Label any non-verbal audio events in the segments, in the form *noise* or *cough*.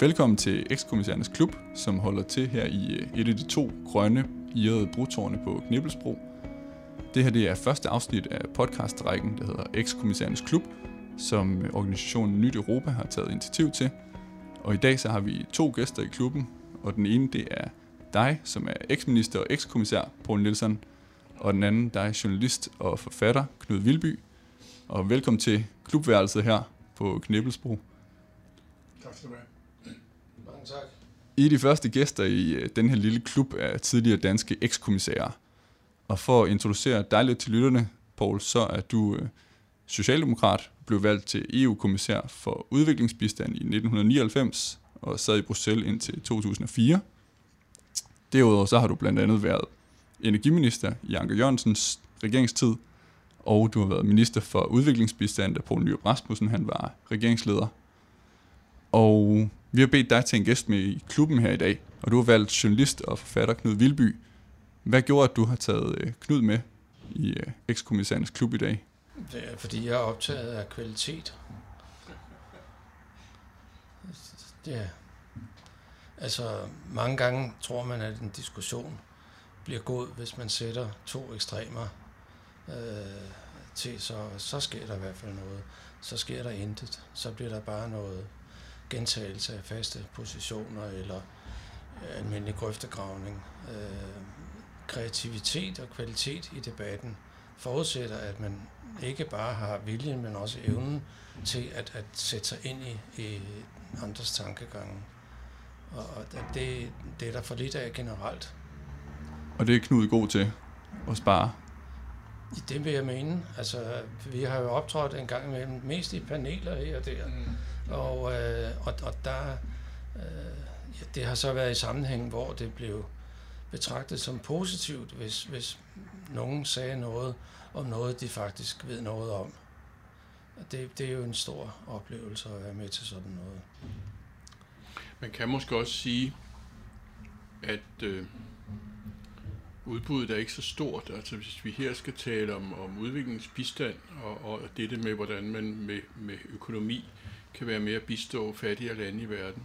Velkommen til Ekskommissærernes Klub, som holder til her i øh, et af de to grønne irrede brutårne på Knibbelsbro. Det her det er første afsnit af podcastrækken, der hedder Ekskommissærernes Klub, som øh, organisationen Nyt Europa har taget initiativ til. Og i dag så har vi to gæster i klubben, og den ene det er dig, som er eksminister og ekskommissær, Poul Nielsen, og den anden, dig, journalist og forfatter, Knud Vilby. Og velkommen til klubværelset her på Knibbelsbro. Tak skal du have. Tak. I er de første gæster i øh, den her lille klub af tidligere danske ekskommissærer. Og for at introducere dig lidt til lytterne, Paul, så er du øh, socialdemokrat, blev valgt til EU-kommissær for udviklingsbistand i 1999 og sad i Bruxelles indtil 2004. Derudover så har du blandt andet været energiminister i Anker Jørgensens regeringstid, og du har været minister for udviklingsbistand, da Poul Nyrup Rasmussen han var regeringsleder. Og vi har bedt dig til en gæst med i klubben her i dag, og du har valgt journalist og forfatter Knud Vilby. Hvad gjorde, at du har taget øh, Knud med i øh, ekskommissærens klub i dag? Det er, fordi jeg er optaget af kvalitet. Ja. Altså, mange gange tror man, at en diskussion bliver god, hvis man sætter to ekstremer øh, til, så, så sker der i hvert fald noget. Så sker der intet. Så bliver der bare noget gentagelse af faste positioner eller almindelig grøftegravning. Øh, kreativitet og kvalitet i debatten forudsætter, at man ikke bare har viljen, men også evnen til at, at sætte sig ind i, i andres tankegange. Og, og det, det er der for lidt af generelt. Og det er Knud god til at spare. I det vil jeg mene. Altså, vi har jo optrådt en gang imellem, mest i paneler her og der. Mm. Og, øh, og, og der, øh, ja, det har så været i sammenhæng, hvor det blev betragtet som positivt, hvis, hvis nogen sagde noget om noget, de faktisk ved noget om. Og det, det er jo en stor oplevelse at være med til sådan noget. Man kan måske også sige, at øh, udbuddet er ikke så stort. Altså hvis vi her skal tale om, om udviklingsbistand og, og dette med, hvordan man med, med økonomi kan være mere bistå fattigere lande i verden,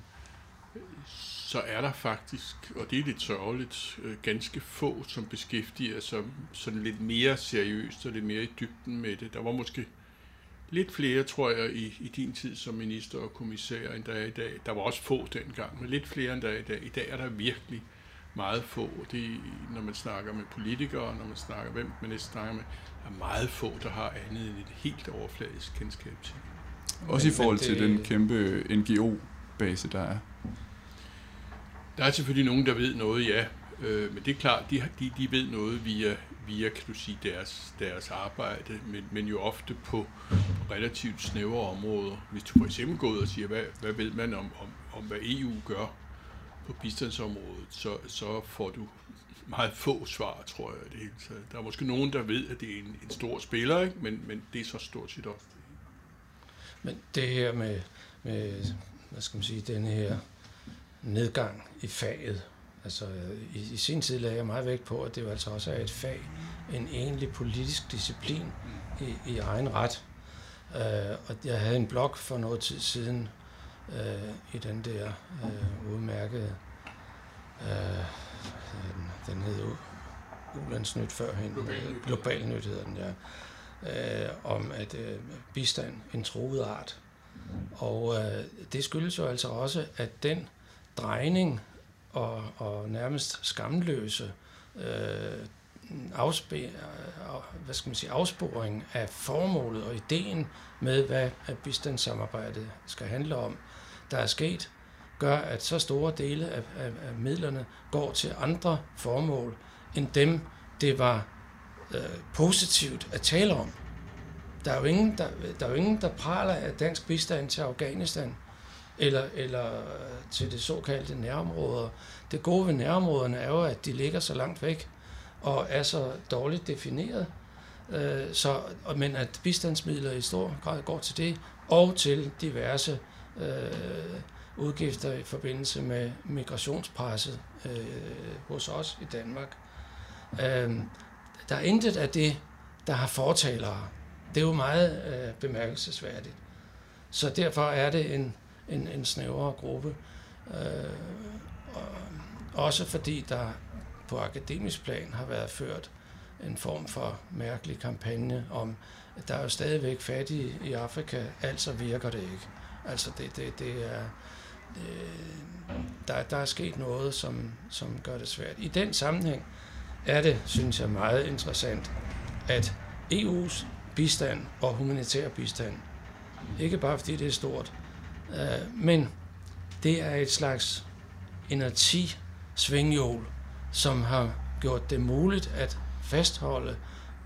så er der faktisk, og det er lidt sørgeligt, øh, ganske få, som beskæftiger sig sådan lidt mere seriøst og lidt mere i dybden med det. Der var måske lidt flere, tror jeg, i, i din tid som minister og kommissær, end der er i dag. Der var også få dengang, men lidt flere, end der er i dag. I dag er der virkelig meget få. Det, når man snakker med politikere, når man snakker, hvem man næsten snakker med, er meget få, der har andet end et helt overfladisk kendskab til. Også men, i forhold det... til den kæmpe NGO-base, der er. Der er selvfølgelig nogen, der ved noget, ja. Øh, men det er klart, de, de, de ved noget via, via kan du sige, deres, deres arbejde, men, men jo ofte på, relativt snævre områder. Hvis du for eksempel går ud og siger, hvad, hvad ved man om, om, om, hvad EU gør på bistandsområdet, så, så får du meget få svar, tror jeg. Det hele taget. Der er måske nogen, der ved, at det er en, en stor spiller, ikke? Men, men det er så stort set også. Men det her med, med hvad skal man sige, den her nedgang i faget. Altså, i, i sin tid lagde jeg meget vægt på, at det jo altså også er et fag, en egentlig politisk disciplin i, i egen ret. Uh, og jeg havde en blog for noget tid siden uh, i den der uh, udmærkede, uh, den hed jo Ulandsnyt førhen, Global Nyt hedder den, ja, øh, om at øh, bistand, en troet art. Og øh, det skyldes jo altså også, at den drejning og, og nærmest skamløse øh, afspe, øh, hvad skal man sige, afsporing af formålet og ideen med, hvad bistandssamarbejdet skal handle om, der er sket, gør, at så store dele af, af, af midlerne går til andre formål, end dem, det var øh, positivt at tale om. Der er, jo ingen, der, der er jo ingen, der praler af dansk bistand til Afghanistan eller, eller øh, til det såkaldte nærområder. Det gode ved nærområderne er jo, at de ligger så langt væk og er så dårligt defineret, øh, så, men at bistandsmidler i stor grad går til det, og til diverse øh, udgifter i forbindelse med migrationspresset øh, hos os i Danmark. Øh, der er intet af det, der har fortalere. Det er jo meget øh, bemærkelsesværdigt. Så derfor er det en, en, en snævrere gruppe. Øh, og også fordi der på akademisk plan har været ført en form for mærkelig kampagne om, at der er jo stadigvæk fattige i Afrika, altså virker det ikke. Altså det, det, det er, det, der, der er sket noget, som, som gør det svært. I den sammenhæng er det, synes jeg, meget interessant, at EU's bistand og humanitær bistand, ikke bare fordi det er stort, øh, men det er et slags energi svinghjul, som har gjort det muligt at fastholde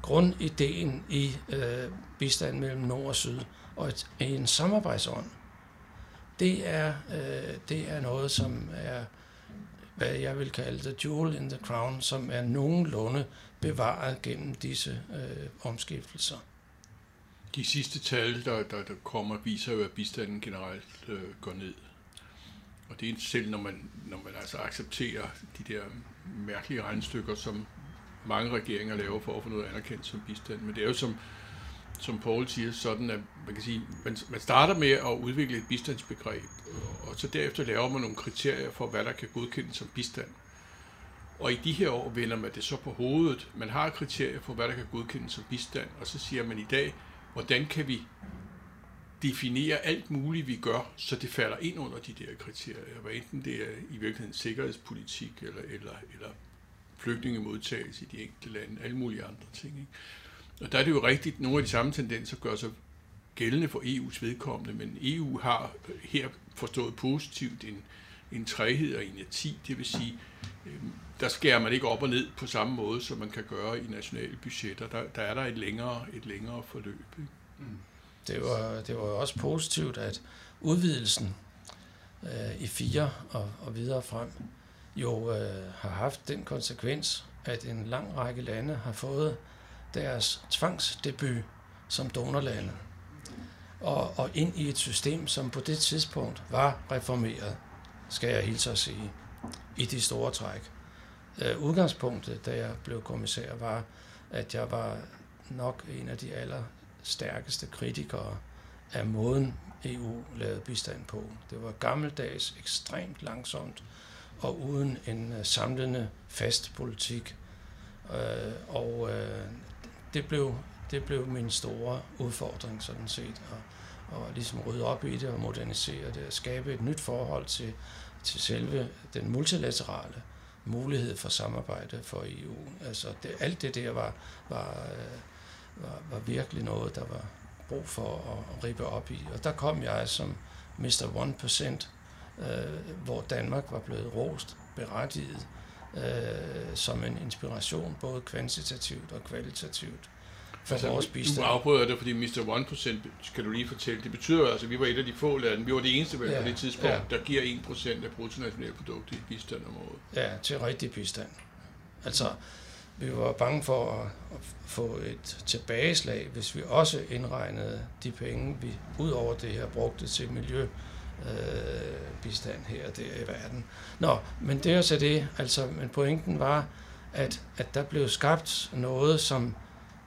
grundideen i øh, bistand mellem nord og syd, og et, en samarbejdsånd. Det er, øh, det er noget, som er, hvad jeg vil kalde the jewel in the crown, som er nogenlunde bevaret gennem disse øh, omskiftelser. De sidste tal, der, der, der kommer, viser jo, at bistanden generelt øh, går ned. Og det er selv, når man, når man altså accepterer de der mærkelige regnstykker, som mange regeringer laver for at få noget anerkendt som bistand. Men det er jo som, som Paul siger, sådan at man kan sige, man, man starter med at udvikle et bistandsbegreb, og så derefter laver man nogle kriterier for, hvad der kan godkendes som bistand. Og i de her år vender man det så på hovedet. Man har kriterier for, hvad der kan godkendes som bistand, og så siger man i dag, hvordan kan vi definere alt muligt, vi gør, så det falder ind under de der kriterier. Hvad enten det er i virkeligheden sikkerhedspolitik, eller, eller, eller flygtningemodtagelse i de enkelte lande, alle mulige andre ting. Ikke? Og der er det jo rigtigt, nogle af de samme tendenser gør sig gældende for EU's vedkommende, men EU har her forstået positivt en, en træhed og inerti, det vil sige, øh, der skærer man ikke op og ned på samme måde, som man kan gøre i nationale budgetter. Der, der er der et længere, et længere forløb. Ikke? Mm. Det var, det var også positivt, at udvidelsen øh, i fire og, og videre frem jo øh, har haft den konsekvens, at en lang række lande har fået deres tvangsdebut som donorlande og, og ind i et system, som på det tidspunkt var reformeret, skal jeg hilse at sige, i de store træk. Øh, udgangspunktet, da jeg blev kommissær, var, at jeg var nok en af de allerstærkeste kritikere af måden, EU lavede bistand på. Det var gammeldags, ekstremt langsomt, og uden en øh, samlende fast politik. Øh, og øh, det, blev, det blev min store udfordring sådan set, at, at ligesom rydde op i det og modernisere det, og skabe et nyt forhold til, til selve den multilaterale mulighed for samarbejde for EU. Altså det, alt det der var, var, øh, var, var virkelig noget, der var brug for at rippe op i. Og der kom jeg som Mr. 1%, øh, hvor Danmark var blevet rost, berettiget, øh, som en inspiration, både kvantitativt og kvalitativt for altså, vores bistand. Du afbryder det, fordi Mr. 1% skal du lige fortælle. Det betyder altså, at vi var et af de få lande, vi var det eneste ja, på det tidspunkt, ja. der giver 1% af bruttonationalproduktet i bistand om året. Ja, til rigtig bistand. Altså, vi var bange for at, at få et tilbageslag, hvis vi også indregnede de penge, vi ud over det her brugte til miljø, øh, bistand her og der i verden. Nå, men det er så det. Altså, men pointen var, at, at der blev skabt noget, som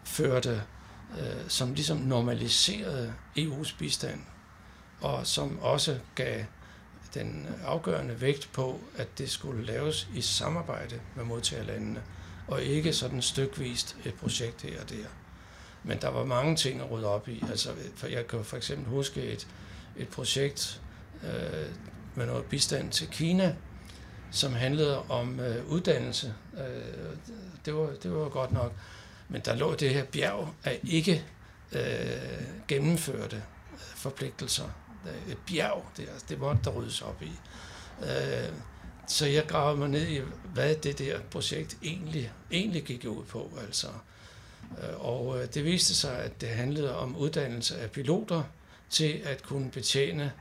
førte, øh, som ligesom normaliserede EU's bistand, og som også gav den afgørende vægt på, at det skulle laves i samarbejde med modtagerlandene, og ikke sådan stykvist et projekt her og der. Men der var mange ting at rydde op i. Altså, for jeg kan for eksempel huske et, et projekt, øh, med noget bistand til Kina, som handlede om øh, uddannelse. Øh, det, var, det var godt nok. Men der lå det her bjerg af ikke øh, gennemførte øh, forpligtelser. Øh, et bjerg, det, det måtte der ryddes op i. Øh, så jeg gravede mig ned i, hvad det der projekt egentlig, egentlig gik ud på. Altså. Øh, og det viste sig, at det handlede om uddannelse af piloter til at kunne betjene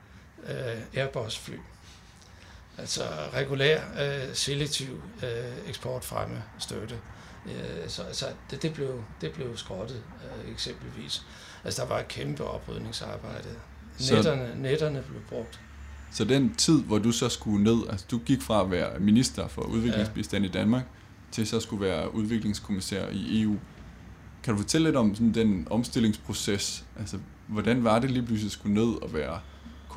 øh, Airbus-fly. Altså regulær, øh, selektiv øh, eksportfremme støtte. Øh, så altså, det, det, blev, det blev skrottet øh, eksempelvis. Altså der var et kæmpe oprydningsarbejde. Netterne, netterne blev brugt. Så den tid, hvor du så skulle ned, altså du gik fra at være minister for udviklingsbistand ja. i Danmark, til så skulle være udviklingskommissær i EU. Kan du fortælle lidt om sådan den omstillingsproces? Altså, hvordan var det lige pludselig skulle ned og være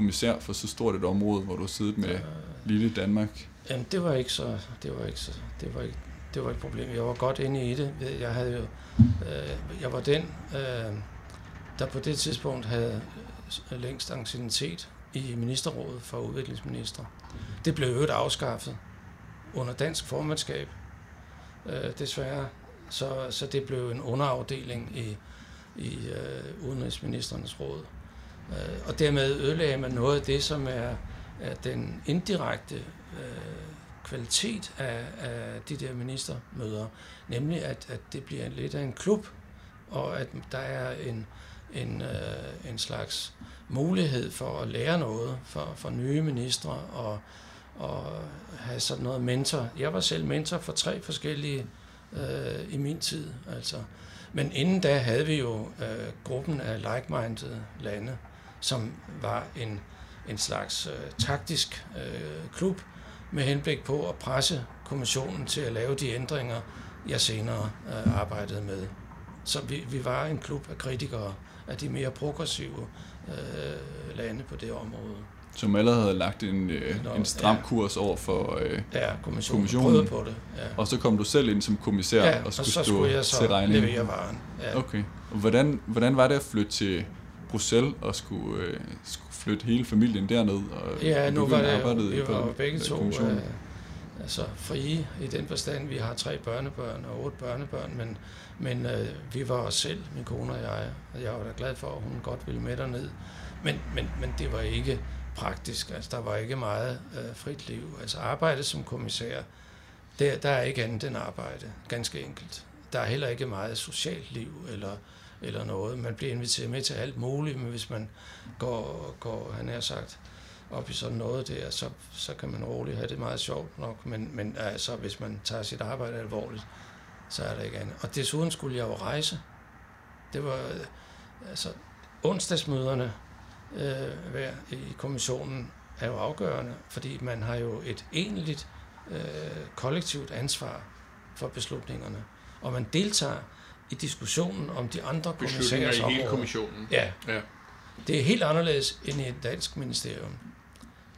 kommissær for så stort et område, hvor du har siddet med lille Danmark? Jamen, det var ikke så, det var ikke så, det var ikke, det var et problem. Jeg var godt inde i det. Jeg havde jo, øh, jeg var den, øh, der på det tidspunkt havde længst anciennitet i ministerrådet for udviklingsminister. Det blev øvrigt afskaffet under dansk formandskab, øh, desværre. Så, så det blev en underafdeling i, i øh, udenrigsministernes råd. Øh, og dermed ødelagde man noget af det, som er, er den indirekte øh, kvalitet af, af de der ministermøder, nemlig at, at det bliver lidt af en klub, og at der er en, en, øh, en slags mulighed for at lære noget for, for nye ministre og, og have sådan noget mentor. Jeg var selv mentor for tre forskellige øh, i min tid. Altså. Men inden da havde vi jo øh, gruppen af like-minded lande, som var en, en slags øh, taktisk øh, klub med henblik på at presse kommissionen til at lave de ændringer, jeg senere øh, arbejdede med. Så vi, vi var en klub af kritikere af de mere progressive øh, lande på det område. Som allerede havde lagt en, øh, Nå, en stram ja. kurs over for øh, ja, kommissionen. kommissionen. på det. Ja. Og så kom du selv ind som kommissær ja, og skulle og så stå skulle jeg så til regningen. levere varen. Ja. Okay. Og hvordan, hvordan var det at flytte til Bruxelles og skulle, øh, skulle flytte hele familien derned? Og ja, nu var det vi var jo begge to øh, altså frie i den forstand. Vi har tre børnebørn og otte børnebørn, men, men øh, vi var os selv, min kone og jeg, og jeg var da glad for, at hun godt ville med derned. Men, men, men det var ikke praktisk. Altså, der var ikke meget øh, frit liv. Altså arbejde som kommissær, der, der er ikke andet end arbejde, ganske enkelt. Der er heller ikke meget socialt liv eller, eller noget. Man bliver inviteret med til alt muligt, men hvis man går, går han har sagt, op i sådan noget der, så, så kan man roligt have det meget sjovt nok, men, men altså, hvis man tager sit arbejde alvorligt, så er der ikke andet. Og desuden skulle jeg jo rejse. Det var, altså, onsdagsmøderne øh, hver i kommissionen er jo afgørende, fordi man har jo et enligt øh, kollektivt ansvar for beslutningerne, og man deltager i diskussionen om de andre kommissærers områder. i hele kommissionen. Ja. ja. Det er helt anderledes end i et dansk ministerium.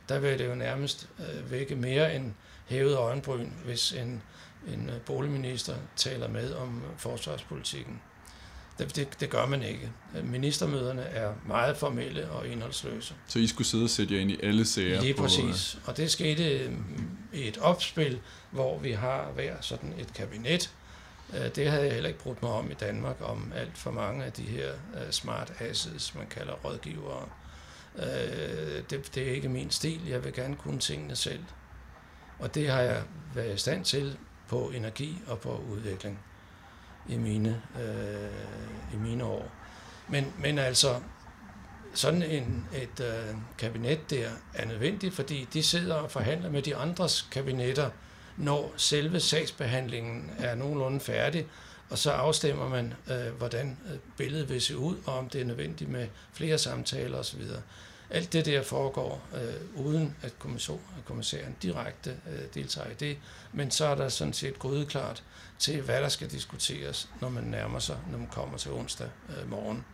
Der vil det jo nærmest øh, vække mere end hævet øjenbryn, hvis en, en øh, boligminister taler med om forsvarspolitikken. Det, det, det gør man ikke. Ministermøderne er meget formelle og indholdsløse. Så I skulle sidde og sætte jer ind i alle sager? Lige præcis. Og det skete øh, i et opspil, hvor vi har hver sådan et kabinet. Øh, det havde jeg heller ikke brugt mig om i Danmark, om alt for mange af de her øh, smart asses, man kalder rådgivere. Øh, det, det er ikke min stil. Jeg vil gerne kunne tingene selv. Og det har jeg været i stand til på energi og på udvikling i mine, øh, i mine år. Men, men altså, sådan en, et øh, kabinet der er nødvendigt, fordi de sidder og forhandler med de andres kabinetter, når selve sagsbehandlingen er nogenlunde færdig, og så afstemmer man, øh, hvordan øh, billedet vil se ud, og om det er nødvendigt med flere samtaler osv. Alt det der foregår øh, uden at kommissæren direkte øh, deltager i det, men så er der sådan set grydeklart til, hvad der skal diskuteres, når man nærmer sig, når man kommer til onsdag øh, morgen.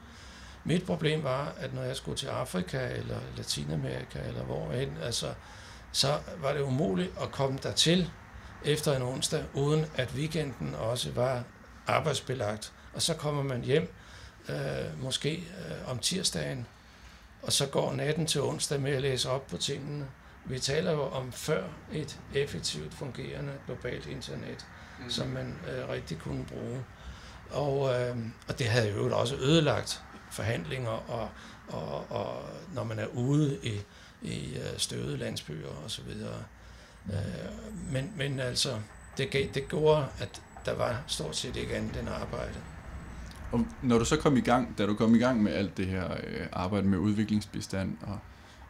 Mit problem var, at når jeg skulle til Afrika eller Latinamerika eller hvorhen, altså, så var det umuligt at komme dertil efter en onsdag, uden at weekenden også var arbejdsbelagt. Og så kommer man hjem øh, måske øh, om tirsdagen, og så går natten til onsdag med at læse op på tingene. Vi taler jo om før et effektivt fungerende globalt internet, mm. som man øh, rigtig kunne bruge. Og, øh, og det havde jo også ødelagt forhandlinger, og, og, og når man er ude i, i øh, støvede landsbyer osv. Øh, men, men altså, det, det gjorde, at der var stort set ikke andet end arbejde. Og når du så kom i gang, da du kom i gang med alt det her øh, arbejde med udviklingsbistand, og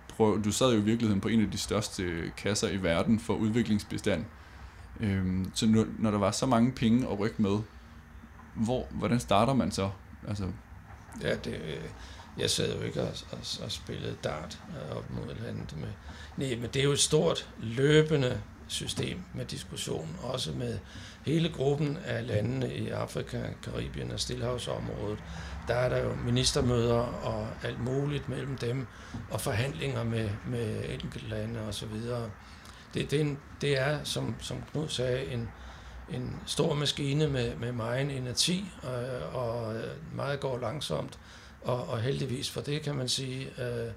prøv, du sad jo i virkeligheden på en af de største kasser i verden for udviklingsbistand, øhm, så når, når der var så mange penge at rykke med, hvor, hvordan starter man så? Altså... Ja, det, øh, jeg sad jo ikke og, og, og spillede dart øh, op mod landet med. Nej, men det er jo et stort, løbende system med diskussion, også med hele gruppen af landene i Afrika, Karibien og Stillehavsområdet. Der er der jo ministermøder og alt muligt mellem dem, og forhandlinger med, med enkelte lande osv. Det, det, det er, som, som Knud sagde, en, en stor maskine med, med meget energi, og, og meget går langsomt, og, og heldigvis for det, kan man sige. Øh,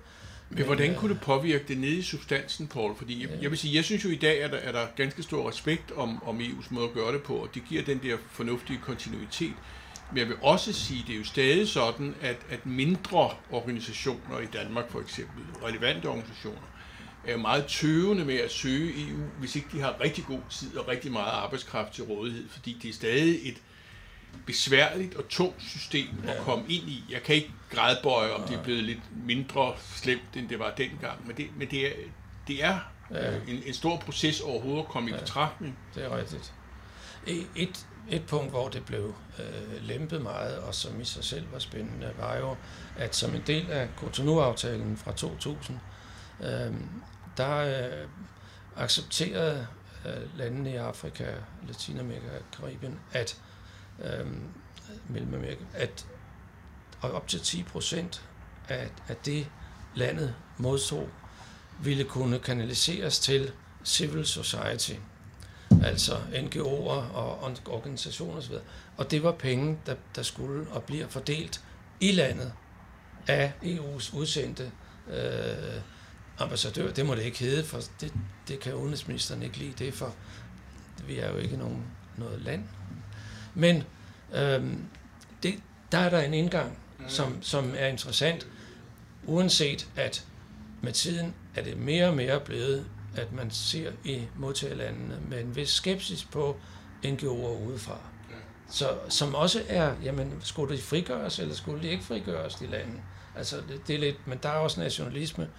men hvordan øh, kunne det påvirke det nede i substansen, Paul? Fordi jeg, jeg vil sige, jeg synes jo i dag, at der er der ganske stor respekt om, om EU's måde at gøre det på, og det giver den der fornuftige kontinuitet. Men jeg vil også sige, at det er jo stadig sådan, at, at mindre organisationer i Danmark for eksempel, relevante organisationer, er meget tøvende med at søge EU, hvis ikke de har rigtig god tid og rigtig meget arbejdskraft til rådighed, fordi det er stadig et besværligt og tungt system at komme ind i. Jeg kan ikke grædbøje, om det er blevet lidt mindre slemt, end det var dengang, men det, men det er, det er ja. en, en stor proces overhovedet at komme ja. i betragtning. Det er rigtigt. Et, et punkt, hvor det blev øh, lempet meget, og som i sig selv var spændende, var jo, at som en del af Cotonou-aftalen fra 2000, øh, der øh, accepterede øh, landene i Afrika, Latinamerika og Karibien, at øh, Øhm, Mellemamerika, at op til 10 procent af, af det, landet modtog, ville kunne kanaliseres til civil society, altså NGO'er og organisationer osv. Og det var penge, der, der skulle og bliver fordelt i landet af EU's udsendte øh, ambassadør. Det må det ikke hedde, for det, det kan udenrigsministeren ikke lide. Det er for, vi er jo ikke nogen, noget land. Men øhm, det, der er der en indgang, som, som er interessant, uanset at med tiden er det mere og mere blevet, at man ser i modtagerlandene med en vis skepsis på NGO'er udefra. Så, som også er, jamen, skulle de frigøres, eller skulle de ikke frigøres, de lande? Altså, det, det er lidt, men der er også nationalisme.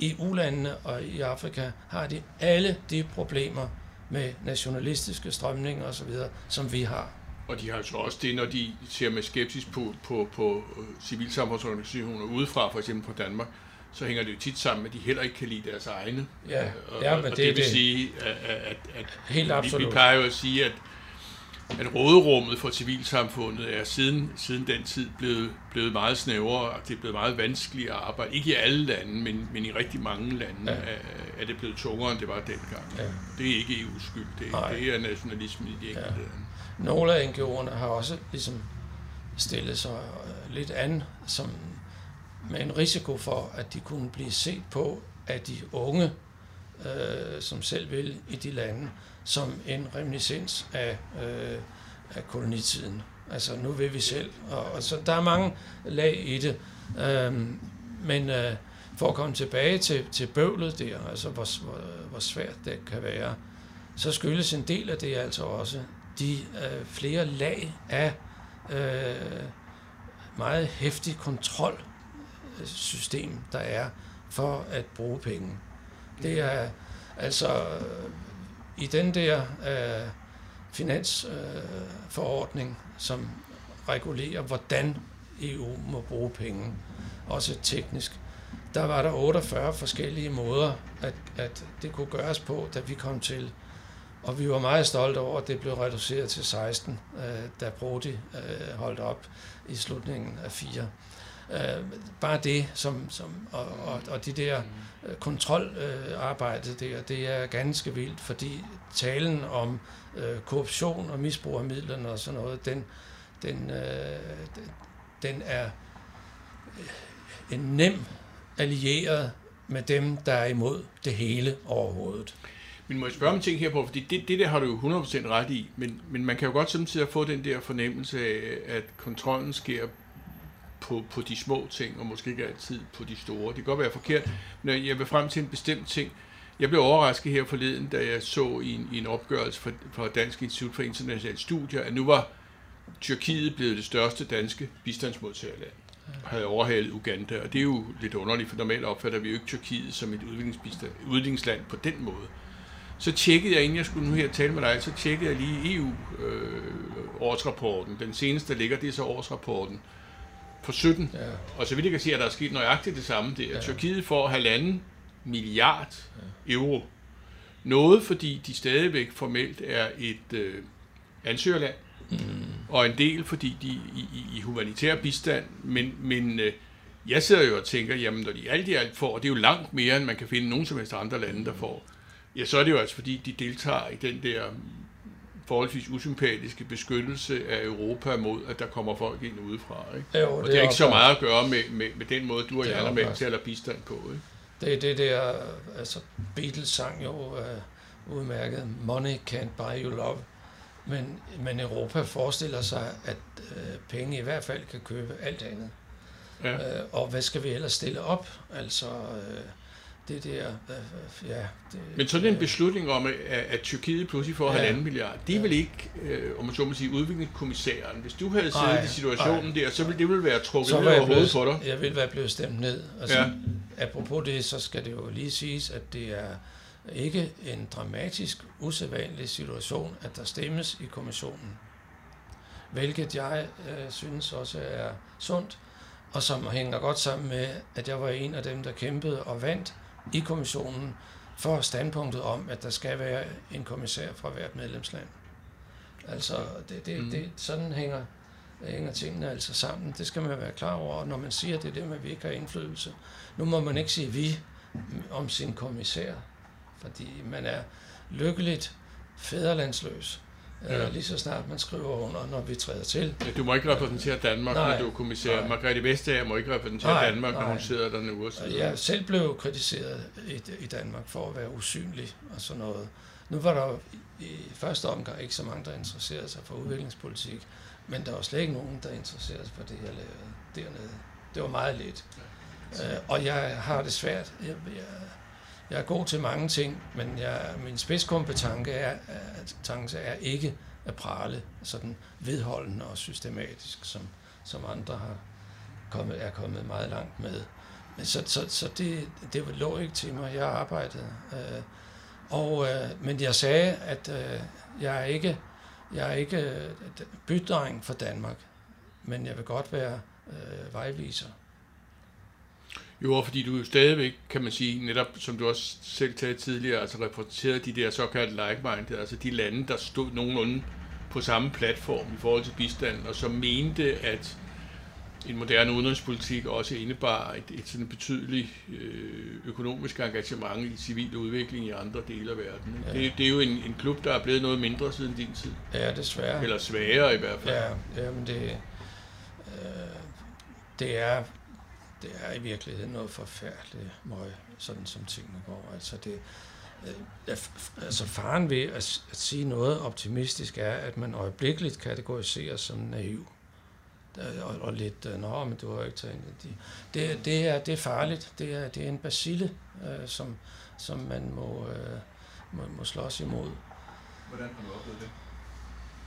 I ulandene og i Afrika har de alle de problemer med nationalistiske strømninger osv., som vi har. Og de har så også det, når de ser med skepsis på, på, på øh, civilsamfundsorganisationer udefra, for eksempel fra Danmark, så hænger det jo tit sammen med, at de heller ikke kan lide deres egne. Ja, og, ja men og det, det vil det. sige, at, at, at Helt absolut. Vi, vi plejer jo at sige, at, at råderummet for civilsamfundet er siden, siden den tid blevet, blevet meget snævrere, og det er blevet meget vanskeligt at arbejde. Ikke i alle lande, men, men i rigtig mange lande ja. er, er det blevet tungere, end det var dengang. Ja. Det er ikke EU's skyld, det, det er nationalismen i de enkelte ja. lande. Nogle af NGO'erne har også ligesom stillet sig øh, lidt an som med en risiko for, at de kunne blive set på af de unge, øh, som selv vil i de lande, som en reminiscens af, øh, af kolonitiden. Altså, nu vil vi selv. Og, og så der er mange lag i det. Øh, men øh, for at komme tilbage til, til bøvlet der, altså hvor, hvor, hvor svært det kan være, så skyldes en del af det altså også de øh, flere lag af øh, meget hæftig kontrolsystem, der er for at bruge penge. Det er altså øh, i den der øh, finansforordning, øh, som regulerer, hvordan EU må bruge penge, også teknisk, der var der 48 forskellige måder, at, at det kunne gøres på, da vi kom til og vi var meget stolte over, at det blev reduceret til 16, øh, da Brody øh, holdt op i slutningen af 4. Øh, bare det, som, som, og, og, og de der øh, kontrolarbejde øh, der, det er ganske vildt, fordi talen om øh, korruption og misbrug af midlerne og sådan noget, den, den, øh, den er øh, en nem allieret med dem, der er imod det hele overhovedet. Men må jeg spørge om ting her på, fordi det, det der har du jo 100% ret i, men, men man kan jo godt samtidig få den der fornemmelse af, at kontrollen sker på, på de små ting, og måske ikke altid på de store. Det kan godt være forkert, men jeg vil frem til en bestemt ting. Jeg blev overrasket her forleden, da jeg så i en, i en opgørelse fra, fra Dansk Institut for Internationale Studier, at nu var Tyrkiet blevet det største danske bistandsmodtagerland og havde overhalet Uganda, og det er jo lidt underligt, for normalt opfatter vi jo ikke Tyrkiet som et udviklingsland på den måde så tjekkede jeg, inden jeg skulle nu her tale med dig, så tjekkede jeg lige EU-årsrapporten. Øh, den seneste, der ligger, det er så årsrapporten for 17. Ja. Og så vidt jeg kan se, at der er sket nøjagtigt det samme. Det er, ja. Tyrkiet får halvanden milliard ja. euro Noget, fordi de stadigvæk formelt er et øh, ansøgerland, mm. og en del, fordi de i, i, i humanitær bistand, men, men øh, jeg sidder jo og tænker, jamen når de alt i alt får, og det er jo langt mere, end man kan finde nogen som helst andre lande, der får, ja, så er det jo altså fordi, de deltager i den der forholdsvis usympatiske beskyttelse af Europa mod, at der kommer folk ind udefra. Ikke? Jo, og det, er ikke så meget at gøre med, med, med den måde, du og jeg er med til at bistand på. Ikke? Det er det der, altså Beatles sang jo uh, udmærket, Money can't buy you love. Men, men Europa forestiller sig, at uh, penge i hvert fald kan købe alt andet. Ja. Uh, og hvad skal vi ellers stille op? Altså, uh, det der, ja. Det, Men sådan en beslutning om, at, at Tyrkiet pludselig får ja, halvanden milliard, det er ja. vel ikke, øh, om man så må sige, udviklingskommissæren. Hvis du havde siddet ej, i situationen ej. der, så ville det vel være trukket ned over hovedet for dig. Jeg ville være blevet stemt ned. Altså, ja. Apropos det, så skal det jo lige siges, at det er ikke en dramatisk, usædvanlig situation, at der stemmes i kommissionen. Hvilket jeg øh, synes også er sundt, og som hænger godt sammen med, at jeg var en af dem, der kæmpede og vandt i kommissionen for standpunktet om, at der skal være en kommissær fra hvert medlemsland. Altså, det, det, mm. det, sådan hænger, hænger tingene altså sammen. Det skal man være klar over, når man siger det der med, at vi ikke har indflydelse. Nu må man ikke sige vi om sin kommissær, fordi man er lykkeligt fæderlandsløs. Ja. lige så snart man skriver under, når vi træder til. Ja, du må ikke repræsentere Danmark, nej, når du er kommissær. Nej. Margrethe Vestager må ikke repræsentere nej, Danmark, nej. når hun sidder der nu. Jeg selv blev kritiseret i, i Danmark for at være usynlig og sådan noget. Nu var der i første omgang ikke så mange, der interesserede sig for udviklingspolitik, men der var slet ikke nogen, der interesserede sig for det, jeg lavede dernede. Det var meget lidt. Ja. Uh, og jeg har det svært. Jeg, jeg, jeg er god til mange ting, men jeg, min spidskompetence er, er, er ikke at prale sådan vedholdende og systematisk, som, som andre har kommet, er kommet meget langt med. Men så, så, så det, det lå ikke til mig. Jeg arbejdede. Øh, og, øh, men jeg sagde, at øh, jeg er ikke, jeg er ikke øh, bydreng for Danmark, men jeg vil godt være øh, vejviser. Jo, fordi du jo stadigvæk, kan man sige, netop som du også selv talte tidligere, altså repræsenterede de der såkaldte like-minded, altså de lande, der stod nogenlunde på samme platform i forhold til bistanden, og som mente, at en moderne udenrigspolitik også indebar et, et sådan betydeligt øh, økonomisk engagement i civil udvikling i andre dele af verden. Ja. Det, det er jo en, en klub, der er blevet noget mindre siden din tid. Ja, desværre. Eller sværere i hvert fald. Ja, ja men det, øh, det er det er i virkeligheden noget forfærdeligt møg, sådan som tingene går. Altså, det, øh, altså faren ved at, at sige noget optimistisk er, at man øjeblikkeligt kategoriseres som naiv. Og, og lidt, øh, nå, men du har ikke taget det. Det, det, er, det er farligt. Det er, det er en basile, øh, som, som man må, øh, må, må slås imod. Hvordan har du oplevet det?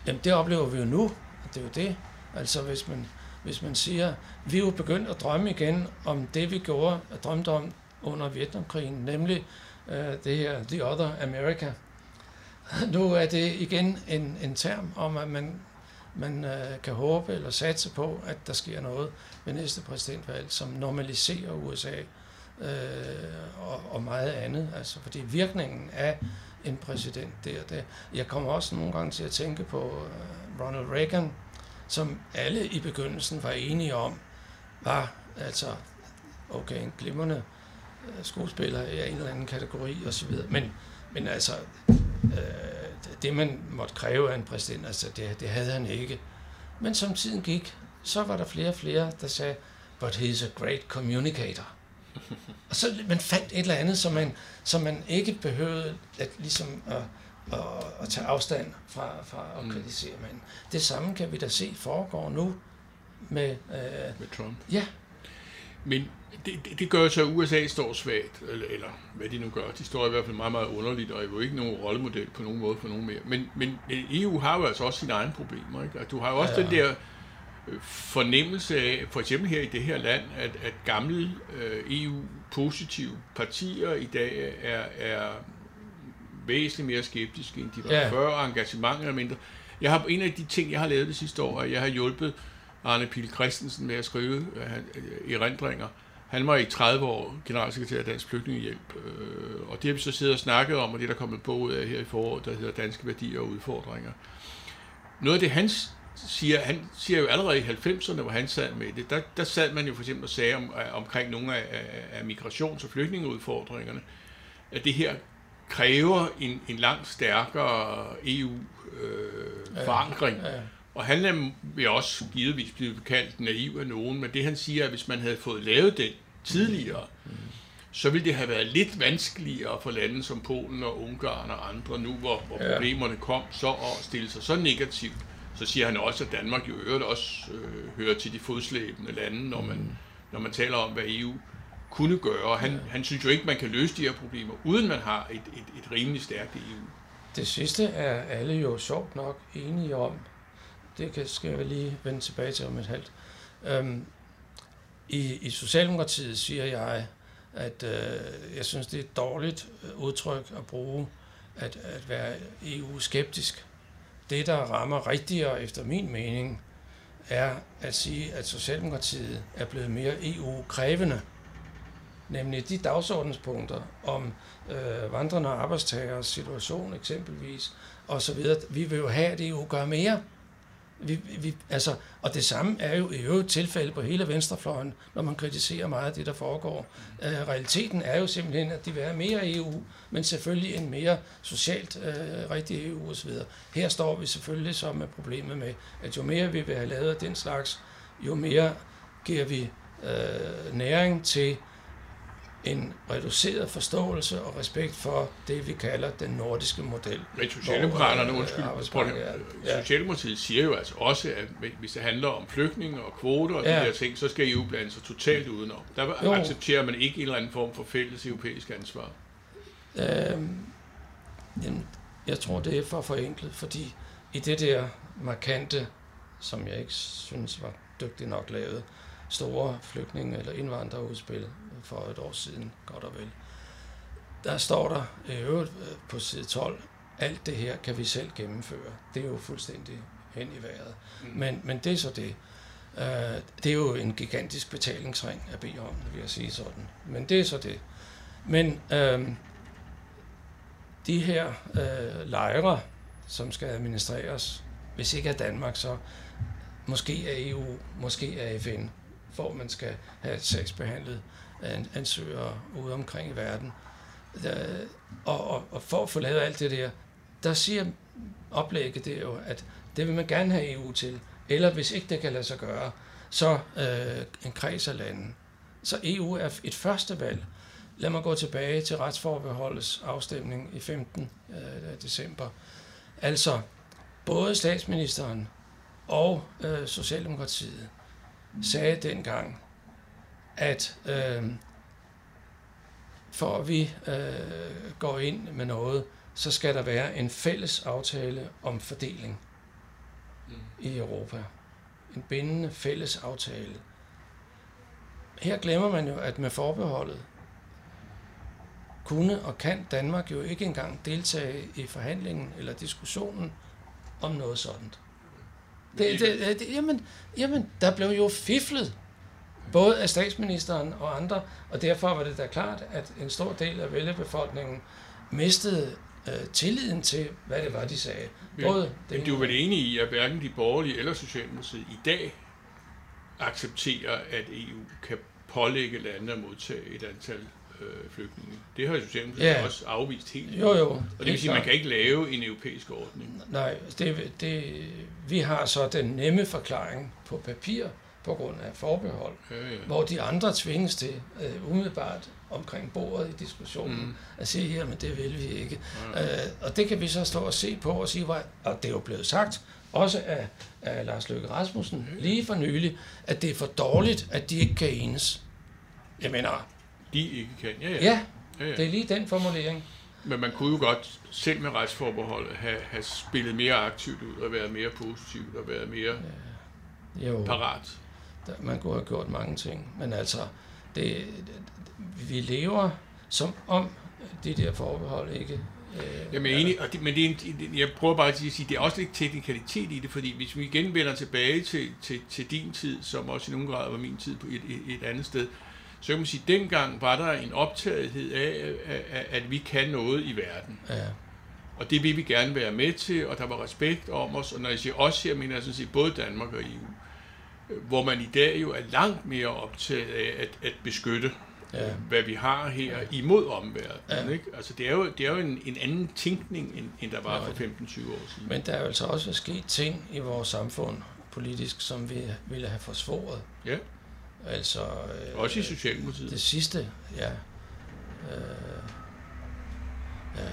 Jamen, det oplever vi jo nu. Det er jo det. Altså, hvis man, hvis man siger, vi er jo begyndt at drømme igen om det, vi gjorde, at drømte om under Vietnamkrigen, nemlig øh, det her The Other America. *laughs* Nu er det igen en, en term om, at man, man øh, kan håbe eller satse på, at der sker noget ved næste præsidentvalg, som normaliserer USA øh, og, og meget andet. Altså, fordi virkningen af en præsident der, det, jeg kommer også nogle gange til at tænke på øh, Ronald Reagan, som alle i begyndelsen var enige om, var altså, okay, en glimrende øh, skuespiller i en eller anden kategori osv. Men, men altså, øh, det man måtte kræve af en præsident, altså det, det havde han ikke. Men som tiden gik, så var der flere og flere, der sagde, but he's a great communicator. *laughs* og så man fandt et eller andet, som man, som man ikke behøvede at, ligesom at, at, at tage afstand fra, fra at mm. kritisere manden. Det samme kan vi da se foregår nu med... Øh, med Trump? Ja. Men det, det, det gør så, at USA står svagt, eller, eller hvad de nu gør. De står i hvert fald meget, meget underligt, og er jo ikke nogen rollemodel på nogen måde for nogen mere. Men, men EU har jo altså også sine egne problemer. Ikke? du har jo også ja. den der øh, fornemmelse af, for eksempel her i det her land, at, at gamle øh, EU-positive partier i dag er, er væsentligt mere skeptiske, end de var ja. før, og engagementet er mindre. Jeg har, en af de ting, jeg har lavet det sidste år, at jeg har hjulpet Arne Pil Christensen med at skrive uh, erindringer, Han var i 30 år generalsekretær af Dansk Flygtningehjælp, øh, og det har vi så siddet og snakket om, og det er der kommet en bog ud af her i foråret, der hedder Danske Værdier og Udfordringer. Noget af det, han siger, han siger jo allerede i 90'erne, hvor han sad med det, der, der sad man jo for eksempel og sagde om, omkring nogle af, af, af migrations- og flygtningeudfordringerne, at det her kræver en, en langt stærkere EU-forankring. Øh, ja, ja. Og han vil også givetvis blive kaldt naiv af nogen, men det han siger, at hvis man havde fået lavet den tidligere, mm. så ville det have været lidt vanskeligere for lande som Polen og Ungarn og andre nu, hvor, hvor ja. problemerne kom, så at stille sig så negativt. Så siger han også, at Danmark jo øvrigt også øh, hører til de fodslæbende lande, når man, mm. når man taler om, hvad EU kunne gøre. Og han, ja. han synes jo ikke, man kan løse de her problemer, uden man har et, et, et rimelig stærkt EU. Det sidste er alle jo sjovt nok enige om. Det kan, skal jeg lige vende tilbage til om et halvt. Øhm, i, I Socialdemokratiet siger jeg, at øh, jeg synes, det er et dårligt øh, udtryk at bruge, at, at være EU-skeptisk. Det, der rammer rigtigere efter min mening, er at sige, at Socialdemokratiet er blevet mere EU-krævende nemlig de dagsordenspunkter om øh, vandrende arbejdstagers situation eksempelvis, og så videre. Vi vil jo have, at EU gør mere. Vi, vi, altså, og det samme er jo i øvrigt tilfælde på hele venstrefløjen, når man kritiserer meget af det, der foregår. Øh, realiteten er jo simpelthen, at de vil have mere EU, men selvfølgelig en mere socialt øh, rigtig EU osv. Her står vi selvfølgelig så med problemet med, at jo mere vi vil have lavet af den slags, jo mere giver vi øh, næring til en reduceret forståelse og respekt for det, vi kalder den nordiske model. Men Socialdemokraterne, undskyld, ja. Socialdemokratiet siger jo altså også, at hvis det handler om flygtninge og kvoter og ja. de der ting, så skal EU blande sig totalt udenom. Der jo. accepterer man ikke en eller anden form for fælles europæisk ansvar. Øhm, jamen, jeg tror, det er for forenklet, fordi i det der markante, som jeg ikke synes var dygtigt nok lavet, store flygtninge- eller indvandrerudspil for et år siden, godt og vel. Der står der i øvrigt øh, på side 12, alt det her kan vi selv gennemføre. Det er jo fuldstændig hen i vejret. Mm. Men, men det er så det. Uh, det er jo en gigantisk betalingsring at bede om, vil jeg sige sådan. Men det er så det. Men uh, de her uh, lejre, som skal administreres, hvis ikke af Danmark, så måske af EU, måske af FN, hvor man skal have sagsbehandlet ansøgere ude omkring i verden. Og, og, og for at få lavet alt det der, der siger oplægget det jo, at det vil man gerne have EU til, eller hvis ikke det kan lade sig gøre, så øh, en kreds af lande. Så EU er et første valg. Lad mig gå tilbage til retsforbeholdets afstemning i 15. Øh, december. Altså, både statsministeren og øh, Socialdemokratiet sagde dengang, at øh, for at vi øh, går ind med noget, så skal der være en fælles aftale om fordeling mm. i Europa. En bindende fælles aftale. Her glemmer man jo, at med forbeholdet kunne og kan Danmark jo ikke engang deltage i forhandlingen eller diskussionen om noget sådan. Det, det, det, jamen, jamen, der blev jo fiflet både af statsministeren og andre, og derfor var det da klart, at en stor del af vælgerbefolkningen mistede øh, tilliden til, hvad det var, de sagde. Både men, men du er vel enig i, at hverken de borgerlige eller Socialdemokratiet i dag accepterer, at EU kan pålægge lande at modtage et antal øh, flygtninge. Det har Socialdemokratiet ja. også afvist helt. Jo, jo. Og det vil sige, at man kan ikke lave en europæisk ordning. Nej, det, det, vi har så den nemme forklaring på papir, på grund af forbehold, ja, ja. hvor de andre tvinges til uh, umiddelbart omkring bordet i diskussionen mm. at sige, jamen det vil vi ikke. Ja. Uh, og det kan vi så stå og se på og sige, og det er jo blevet sagt, også af, af Lars Løkke Rasmussen, ja. lige for nylig, at det er for dårligt, at de ikke kan enes. Jeg mener... De ikke kan, ja, ja. Ja, ja, ja. det er lige den formulering. Men man kunne jo godt selv med retsforbeholdet have, have spillet mere aktivt ud og været mere positivt og været mere ja. jo. parat. Der, man kunne have gjort mange ting, men altså, det, vi lever som om de der forbehold ikke Øh, Jamen, jeg enig, og det, men det er en, jeg prøver bare at sige, det er også lidt teknikalitet i det, fordi hvis vi igen vender tilbage til, til, til din tid, som også i nogen grad var min tid på et, et, et andet sted, så kan man sige, at dengang var der en optagethed af, at, vi kan noget i verden. Ja. Og det vil vi gerne være med til, og der var respekt om os. Og når jeg siger os her, mener jeg sådan set både Danmark og EU. Hvor man i dag jo er langt mere optaget af at, at beskytte, ja. hvad vi har her imod omverdenen. Ja. Ikke? Altså, det er jo, det er jo en, en anden tænkning, end, end der var ja. for 15-20 år siden. Men der er jo altså også sket ting i vores samfund politisk, som vi ville have forsvoret. Ja. Altså, øh, også i Socialdemokratiet. Det sidste, ja. Øh, ja.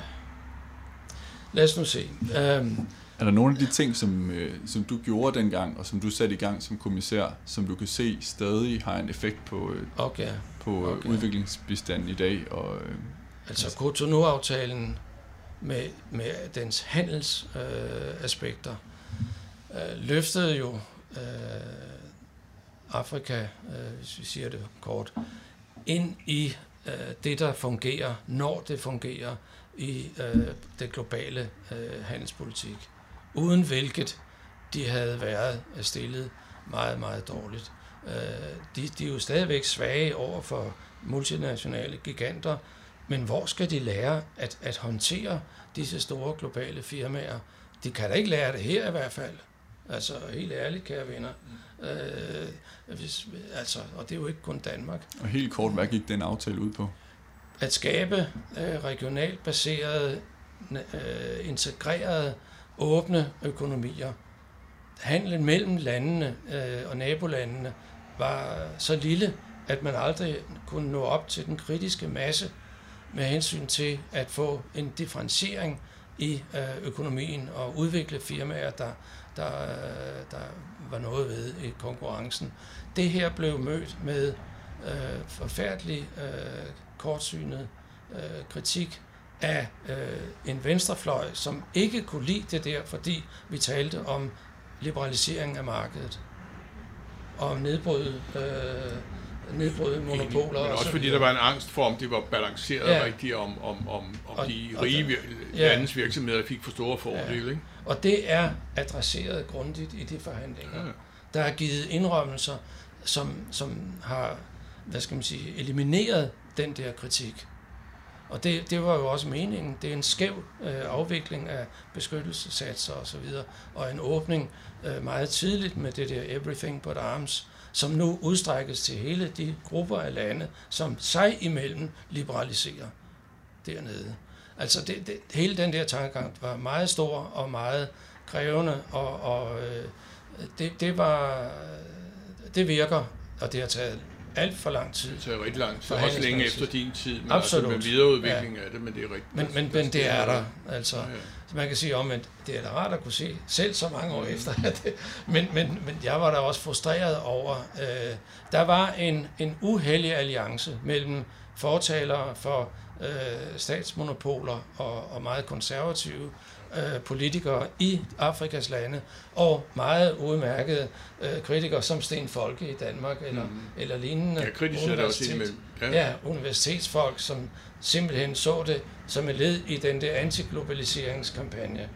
Lad os nu se. Um, er der nogle af de ting, som, øh, som du gjorde dengang, og som du satte i gang som kommissær, som du kan se stadig har en effekt på, øh, okay. på øh, okay. udviklingsbistanden i dag? Og, øh, altså Cotonou-aftalen med, med dens handelsaspekter øh, aspekter, øh, løftede jo øh, Afrika, øh, hvis vi siger det kort, ind i øh, det, der fungerer, når det fungerer i øh, det globale øh, handelspolitik, uden hvilket de havde været øh, stillet meget, meget dårligt. Øh, de, de er jo stadigvæk svage over for multinationale giganter, men hvor skal de lære at, at håndtere disse store globale firmaer? De kan da ikke lære det her i hvert fald. Altså, helt ærligt, kære venner. Øh, hvis, altså, og det er jo ikke kun Danmark. Og helt kort, hvad gik den aftale ud på? At skabe øh, regionalt baserede, øh, integrerede, åbne økonomier. Handlen mellem landene øh, og nabolandene var så lille, at man aldrig kunne nå op til den kritiske masse med hensyn til at få en differentiering i øh, økonomien og udvikle firmaer, der, der, der var noget ved i konkurrencen. Det her blev mødt med øh, forfærdelig øh, kortsynet øh, kritik af øh, en venstrefløj, som ikke kunne lide det der, fordi vi talte om liberalisering af markedet og om nedbrud øh, nedbryde monopoler. Men også fordi der var en angst for, om det var balanceret ja. rigtigt, om, om, om, om og, de rige ja. landets virksomheder fik for store fordele. Ja. Ikke? Og det er adresseret grundigt i de forhandlinger. Der er givet indrømmelser, som, som har hvad skal man sige, elimineret den der kritik. Og det, det var jo også meningen. Det er en skæv øh, afvikling af beskyttelsesatser osv., og, så videre, og en åbning øh, meget tidligt med det der everything but arms, som nu udstrækkes til hele de grupper af lande, som sig imellem liberaliserer dernede. Altså det, det, hele den der tankegang var meget stor og meget krævende, og, og øh, det, det var det virker, og det har taget alt for lang tid. Det tager rigtig lang tid, også længe efter din tid, men Absolut. altså med videreudvikling ja. af det, men det er rigtigt. Men, men, men det er der, altså. Ja, ja. Man kan sige om, at det er da rart at kunne se, selv så mange år efter, det, men, men, men jeg var da også frustreret over, øh, der var en, en uheldig alliance mellem fortalere for øh, statsmonopoler og, og meget konservative øh, politikere i Afrikas lande, og meget udmærkede øh, kritikere som Sten Folke i Danmark, eller, mm. eller lignende ja, universitet, ja. ja, universitetsfolk, som simpelthen så det som et led i den der antiglobaliseringskampagne.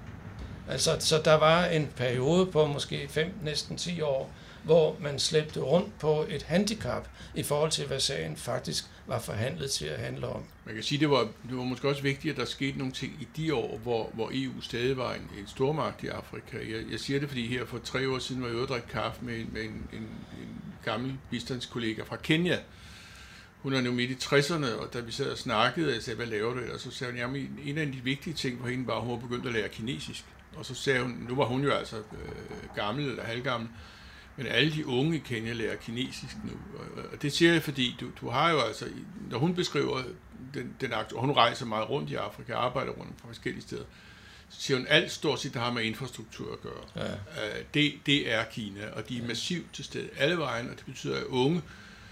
Altså, så der var en periode på måske 5, næsten 10 år, hvor man slæbte rundt på et handicap i forhold til, hvad sagen faktisk var forhandlet til at handle om. Man kan sige, det var, det var måske også vigtigt, at der skete nogle ting i de år, hvor, hvor EU stadig var en, en stormagt i Afrika. Jeg, jeg siger det, fordi her for tre år siden var jeg ude og drikke kaffe med, med en, en, en gammel bistandskollega fra Kenya. Hun er nu midt i 60'erne, og da vi sad og snakkede, jeg sagde, hvad laver du? Og så sagde hun, jamen en af de vigtige ting for hende var, at hun var begyndt at lære kinesisk. Og så sagde hun, nu var hun jo altså øh, gammel eller halvgammel, men alle de unge i Kenya lærer kinesisk nu. Og det siger jeg, fordi du, du har jo altså, når hun beskriver den, den akt, og hun rejser meget rundt i Afrika, arbejder rundt på forskellige steder, så siger hun, alt stort set, der har med infrastruktur at gøre. Ja. Øh, det, det er Kina, og de er massivt til stede alle vejen, og det betyder, at unge,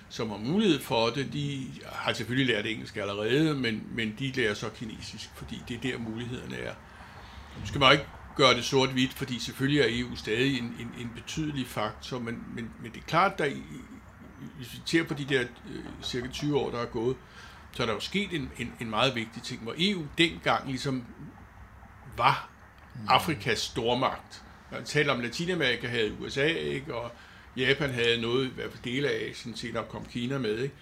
som har mulighed for det, de har selvfølgelig lært engelsk allerede, men, men de lærer så kinesisk, fordi det er der mulighederne er. Nu skal man ikke gøre det sort-hvidt, fordi selvfølgelig er EU stadig en, en, en betydelig faktor, men, men, men det er klart, at hvis vi ser på de der øh, cirka 20 år, der er gået, så er der jo sket en, en, en meget vigtig ting, hvor EU dengang ligesom var Afrikas stormagt. Man taler om Latinamerika havde USA, ikke? og Japan havde noget, i hvert fald dele af Asien, senere kom Kina med. Ikke?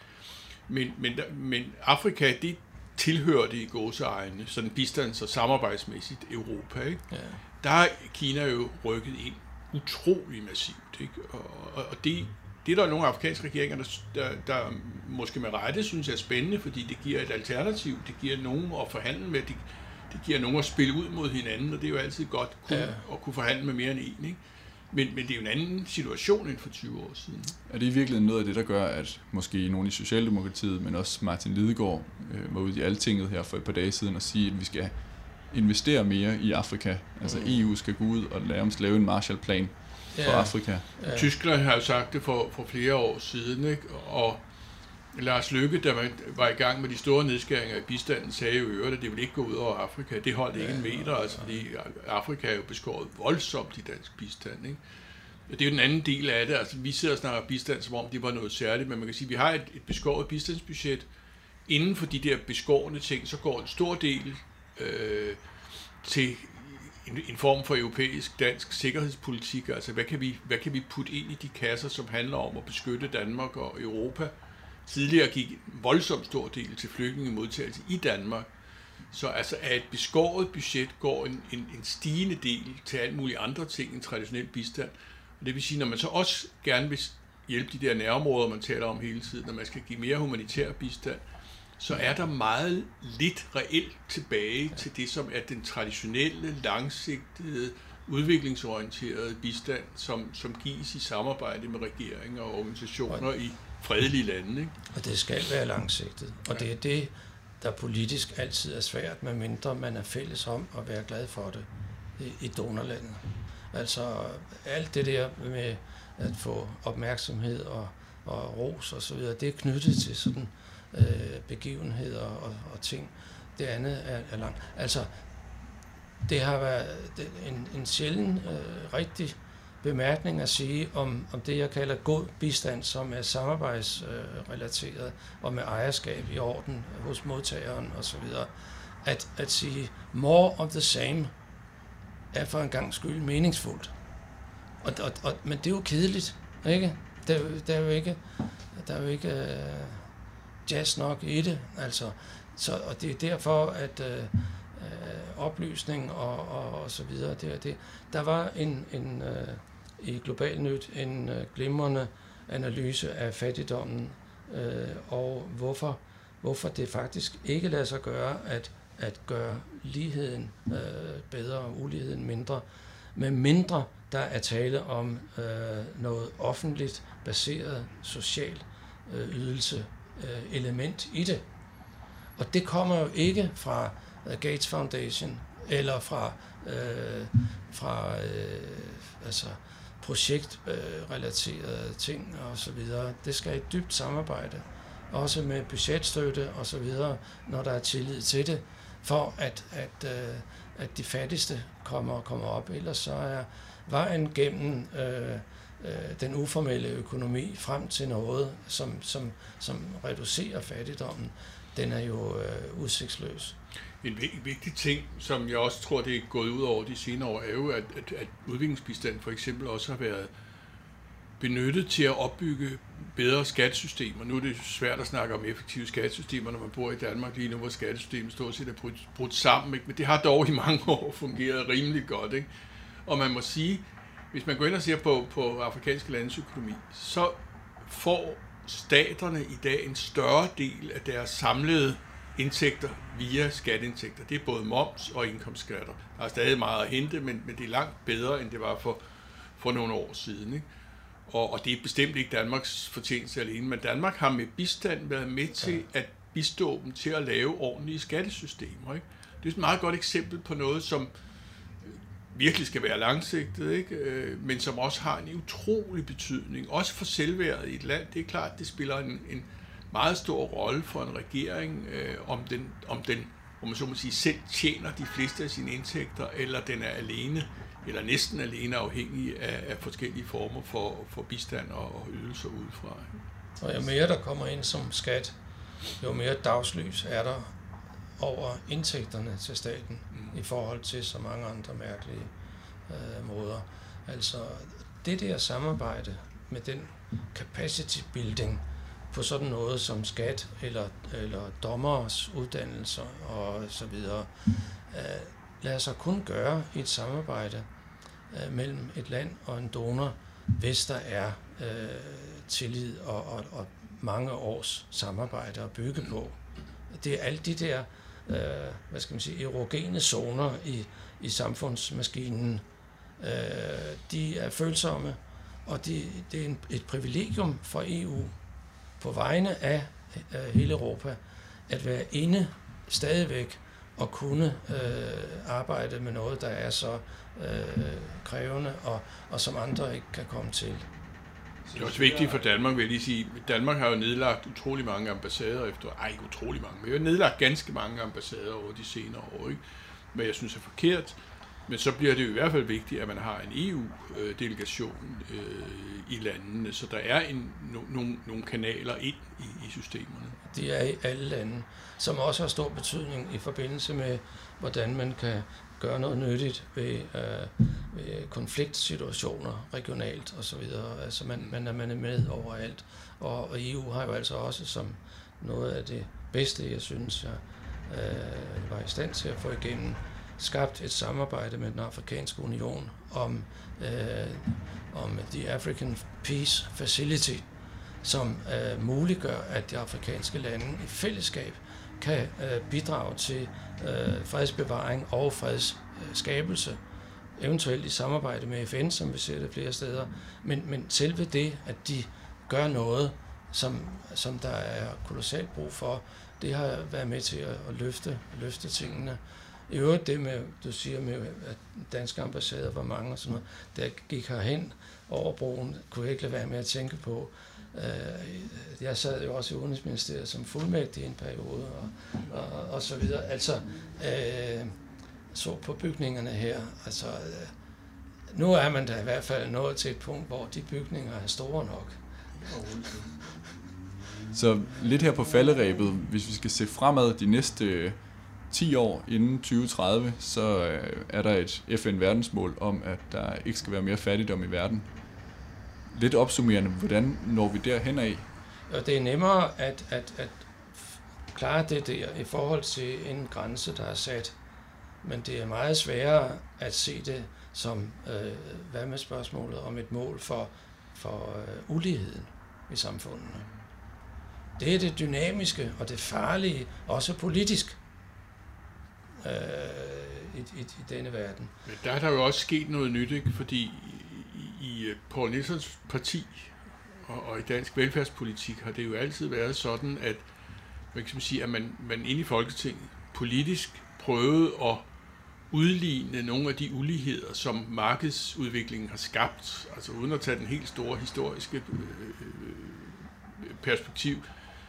Men, men, men Afrika, det tilhørte i gåseegne, sådan bistands- og samarbejdsmæssigt Europa. Ikke? Ja. Der er Kina jo rykket ind utrolig massivt. Ikke? Og, og, og det, det er der nogle afrikanske regeringer, der, der, der måske med rette synes er spændende, fordi det giver et alternativ, det giver nogen at forhandle med, det, det giver nogen at spille ud mod hinanden, og det er jo altid godt kun, ja. at kunne forhandle med mere end en. Ikke? Men, men det er jo en anden situation end for 20 år siden. Er det i virkeligheden noget af det, der gør, at måske nogen i Socialdemokratiet, men også Martin Lidegaard, øh, var ude i altinget her for et par dage siden og sige, at vi skal investere mere i Afrika. Altså mm. EU skal gå ud og lave, lave en Marshallplan for ja. Afrika. Ja. Tyskland har jo sagt det for, for flere år siden, ikke? og Lars Lykke, der var i gang med de store nedskæringer i bistanden, sagde jo øvrigt, at det ville ikke gå ud over Afrika. Det holdt ikke en meter, altså, fordi Afrika er jo beskåret voldsomt i dansk bistand. Ikke? Det er jo den anden del af det. Altså, vi sidder og snakker bistand, som om det var noget særligt, men man kan sige, at vi har et, et beskåret bistandsbudget. Inden for de der beskårende ting, så går en stor del øh, til en, en form for europæisk dansk sikkerhedspolitik. Altså, hvad kan, vi, hvad kan vi putte ind i de kasser, som handler om at beskytte Danmark og Europa? Tidligere gik en voldsomt stor del til flygtningemodtagelse i Danmark. Så altså af et beskåret budget går en, en, en stigende del til alt muligt andre ting end traditionel bistand. Og det vil sige, når man så også gerne vil hjælpe de der nærområder, man taler om hele tiden, når man skal give mere humanitær bistand, så er der meget lidt reelt tilbage til det, som er den traditionelle, langsigtede, udviklingsorienterede bistand, som, som gives i samarbejde med regeringer og organisationer i fredelige lande. Ikke? Og det skal være langsigtet. Og ja. det er det, der politisk altid er svært, medmindre man er fælles om at være glad for det i, i donorlandet. Altså alt det der med at få opmærksomhed og, og ros og så videre, det er knyttet til sådan øh, øh, begivenheder og, og ting. Det andet er, er langt. Altså, det har været en, en sjælden øh, rigtig bemærkning at sige om, om det, jeg kalder god bistand, som er samarbejdsrelateret øh, og med ejerskab i orden hos modtageren osv. At, at sige more of the same er for en gang skyld meningsfuldt. Og, og, og, men det er jo kedeligt, ikke? Der, der er jo ikke, der er jo ikke øh, jazz nok i det, altså. Så, og det er derfor, at øh, øh oplysning og, og, og så videre, det, det, der var en, en øh, i Global Nyt en øh, glimrende analyse af fattigdommen øh, og hvorfor, hvorfor det faktisk ikke lader sig gøre at, at gøre ligheden øh, bedre og uligheden mindre, med mindre der er tale om øh, noget offentligt baseret social øh, ydelse øh, element i det. Og det kommer jo ikke fra øh, Gates Foundation eller fra, øh, fra øh, altså, projektrelaterede øh, ting og så videre. Det skal i dybt samarbejde, også med budgetstøtte og så videre, når der er tillid til det, for at, at, øh, at de fattigste kommer, kommer op. Ellers så er vejen gennem øh, øh, den uformelle økonomi frem til noget, som, som, som reducerer fattigdommen, den er jo øh, udsigtsløs. En vigtig ting, som jeg også tror, det er gået ud over de senere år, er jo, at, at, at udviklingsbistand for eksempel også har været benyttet til at opbygge bedre skattesystemer. Nu er det svært at snakke om effektive skattesystemer, når man bor i Danmark lige nu, hvor skattesystemet stort set er brudt, brudt sammen. Ikke? Men det har dog i mange år fungeret rimelig godt. Ikke? Og man må sige, hvis man går ind og ser på, på afrikanske landes økonomi, så får staterne i dag en større del af deres samlede indtægter via skatteindtægter. Det er både moms og indkomstskatter. Der er stadig meget at hente, men, men det er langt bedre, end det var for, for nogle år siden. Ikke? Og, og det er bestemt ikke Danmarks fortjeneste alene, men Danmark har med bistand været med til at bistå dem til at lave ordentlige skattesystemer. Ikke? Det er et meget godt eksempel på noget, som virkelig skal være langsigtet, ikke? Øh, men som også har en utrolig betydning, også for selvværdet i et land. Det er klart, det spiller en, en, meget stor rolle for en regering, øh, om den, om den om man så må sige, selv tjener de fleste af sine indtægter, eller den er alene, eller næsten alene afhængig af, af forskellige former for, for bistand og, og ydelser udefra. Og jo mere der kommer ind som skat, jo mere dagslys er der over indtægterne til staten mm. i forhold til så mange andre mærkelige øh, måder. Altså det der samarbejde med den capacity building, på sådan noget som skat eller, eller dommers uddannelser og så videre, øh, lader sig kun gøre i et samarbejde øh, mellem et land og en donor, hvis der er øh, tillid og, og, og mange års samarbejde at bygge på. Det er alle de der, øh, hvad skal man sige, erogene zoner i, i samfundsmaskinen. Øh, de er følsomme, og de, det er en, et privilegium for EU på vegne af øh, hele Europa at være inde stadigvæk og kunne øh, arbejde med noget, der er så øh, krævende og, og som andre ikke kan komme til. Det er også vigtigt for Danmark, vil jeg lige sige. Danmark har jo nedlagt utrolig mange ambassader efter, ej ikke utrolig mange, men vi har nedlagt ganske mange ambassader over de senere år, ikke? Men jeg synes er forkert. Men så bliver det jo i hvert fald vigtigt, at man har en EU-delegation øh, i landene, så der er en, no, nogle, nogle kanaler ind i, i systemerne. Det er i alle lande, som også har stor betydning i forbindelse med, hvordan man kan gøre noget nyttigt ved, øh, ved konfliktsituationer regionalt osv. Altså man, man, er, man er med overalt. Og, og EU har jo altså også som noget af det bedste, jeg synes, jeg øh, var i stand til at få igennem, skabt et samarbejde med den afrikanske union om, øh, om The African Peace Facility, som øh, muliggør, at de afrikanske lande i fællesskab kan øh, bidrage til øh, fredsbevaring og fredsskabelse, eventuelt i samarbejde med FN, som vi ser det flere steder, men, men selve det, at de gør noget, som, som der er kolossalt brug for, det har været med til at, at løfte, løfte tingene. I øvrigt det med, du siger med, at danske ambassader var mange og sådan noget, der gik herhen over broen, kunne jeg ikke lade være med at tænke på, Øh, jeg sad jo også i Udenrigsministeriet som fuldmægtig i en periode, og, og, og så videre. Altså, øh, så på bygningerne her, altså, øh, nu er man da i hvert fald nået til et punkt, hvor de bygninger er store nok. Så lidt her på falderæbet, hvis vi skal se fremad de næste øh, 10 år inden 2030, så øh, er der et FN-verdensmål om, at der ikke skal være mere fattigdom i verden lidt opsummerende, hvordan når vi derhen af? Og det er nemmere at, at, at klare det der i forhold til en grænse, der er sat. Men det er meget sværere at se det som, øh, hvad med spørgsmålet om et mål for, for øh, uligheden i samfundene. Det er det dynamiske og det farlige, også politisk, øh, i, i, i denne verden. Men der er der jo også sket noget nyt, ikke? fordi i øh, Paul Nielsens parti og, og i dansk velfærdspolitik har det jo altid været sådan, at, man kan sige, at man, man inde i Folketinget politisk prøvede at udligne nogle af de uligheder, som markedsudviklingen har skabt, altså uden at tage den helt store historiske øh, øh perspektiv,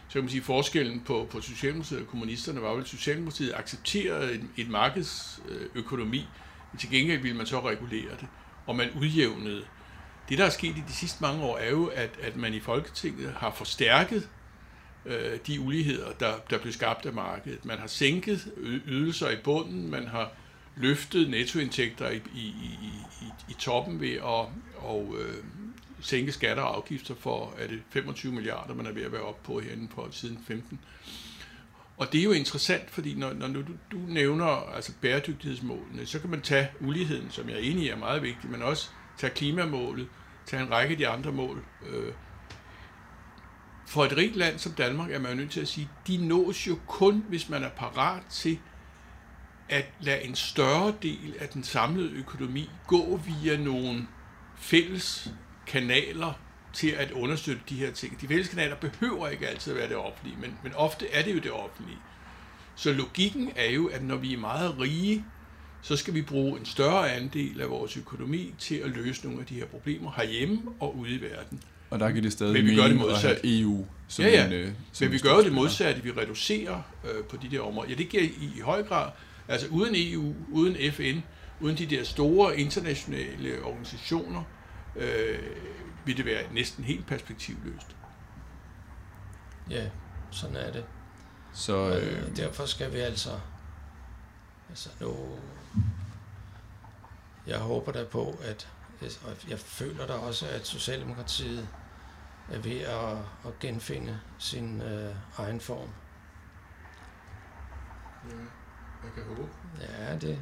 så kan man sige, at forskellen på, på Socialdemokratiet og kommunisterne var vel, at Socialdemokratiet accepterede et, et markedsøkonomi, men til gengæld ville man så regulere det, og man udjævnede det, der er sket i de sidste mange år, er jo, at, at man i Folketinget har forstærket øh, de uligheder, der, der blev skabt af markedet. Man har sænket ydelser i bunden, man har løftet nettoindtægter i, i, i, i, i toppen ved at og, øh, sænke skatter og afgifter for, er det 25 milliarder, man er ved at være oppe på herinde på siden 15. Og det er jo interessant, fordi når, når du, du nævner altså bæredygtighedsmålene, så kan man tage uligheden, som jeg er enig i er meget vigtig, men også tage klimamålet, tage en række af de andre mål. Øh, for et rigt land som Danmark er man jo nødt til at sige, de nås jo kun, hvis man er parat til at lade en større del af den samlede økonomi gå via nogle fælles kanaler til at understøtte de her ting. De fælles kanaler behøver ikke altid at være det offentlige, men, men ofte er det jo det offentlige. Så logikken er jo, at når vi er meget rige, så skal vi bruge en større andel af vores økonomi til at løse nogle af de her problemer herhjemme og ude i verden. Og der kan det stadig Men vi gør det modsat. at EU som ja, ja. en, øh, som Men vi gør det modsatte. Vi reducerer øh, på de der områder. Ja, det giver i, i høj grad, altså uden EU, uden FN, uden de der store internationale organisationer, øh, vil det være næsten helt perspektivløst. Ja, sådan er det. Så, øh, derfor skal vi altså, altså nu jeg håber da på, at og jeg føler da også, at Socialdemokratiet er ved at, at genfinde sin øh, egen form. Ja, jeg kan håbe. Ja, det...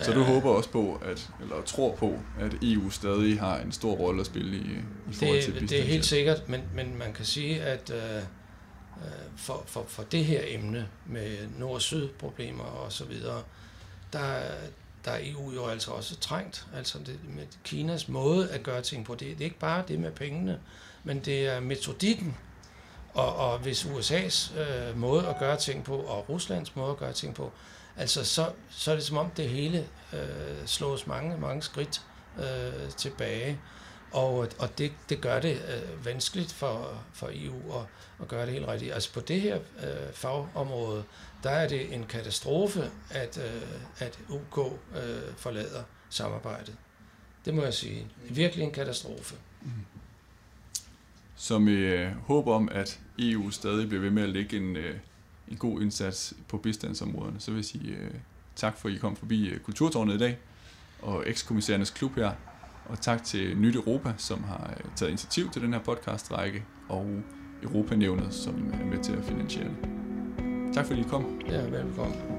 Så du håber også på, at, eller tror på, at EU stadig har en stor rolle at spille i, i forhold til det, det er helt sikkert, men, men man kan sige, at øh, øh, for, for, for det her emne med nord-syd-problemer og så videre, der, der er EU jo altså også trængt. Altså det, med Kinas måde at gøre ting på, det, det er ikke bare det med pengene, men det er metodikken. Og, og hvis USA's øh, måde at gøre ting på, og Ruslands måde at gøre ting på, altså så, så er det som om det hele øh, slås mange, mange skridt øh, tilbage. Og, og det, det gør det øh, vanskeligt for, for EU at, at gøre det helt rigtigt. Altså på det her øh, fagområde, der er det en katastrofe, at, øh, at UK øh, forlader samarbejdet. Det må jeg sige. Virkelig en katastrofe. Mm. Så med øh, håb om, at EU stadig bliver ved med at lægge en, øh, en god indsats på bistandsområderne, så vil jeg sige øh, tak for, at I kom forbi øh, Kulturtårnet i dag, og ekskommissærernes klub her. Og tak til Nyt Europa, som har øh, taget initiativ til den her podcast-række, og Europanævnet, som er med til at finansiere det. Tak fordi I kom. Ja, velkommen.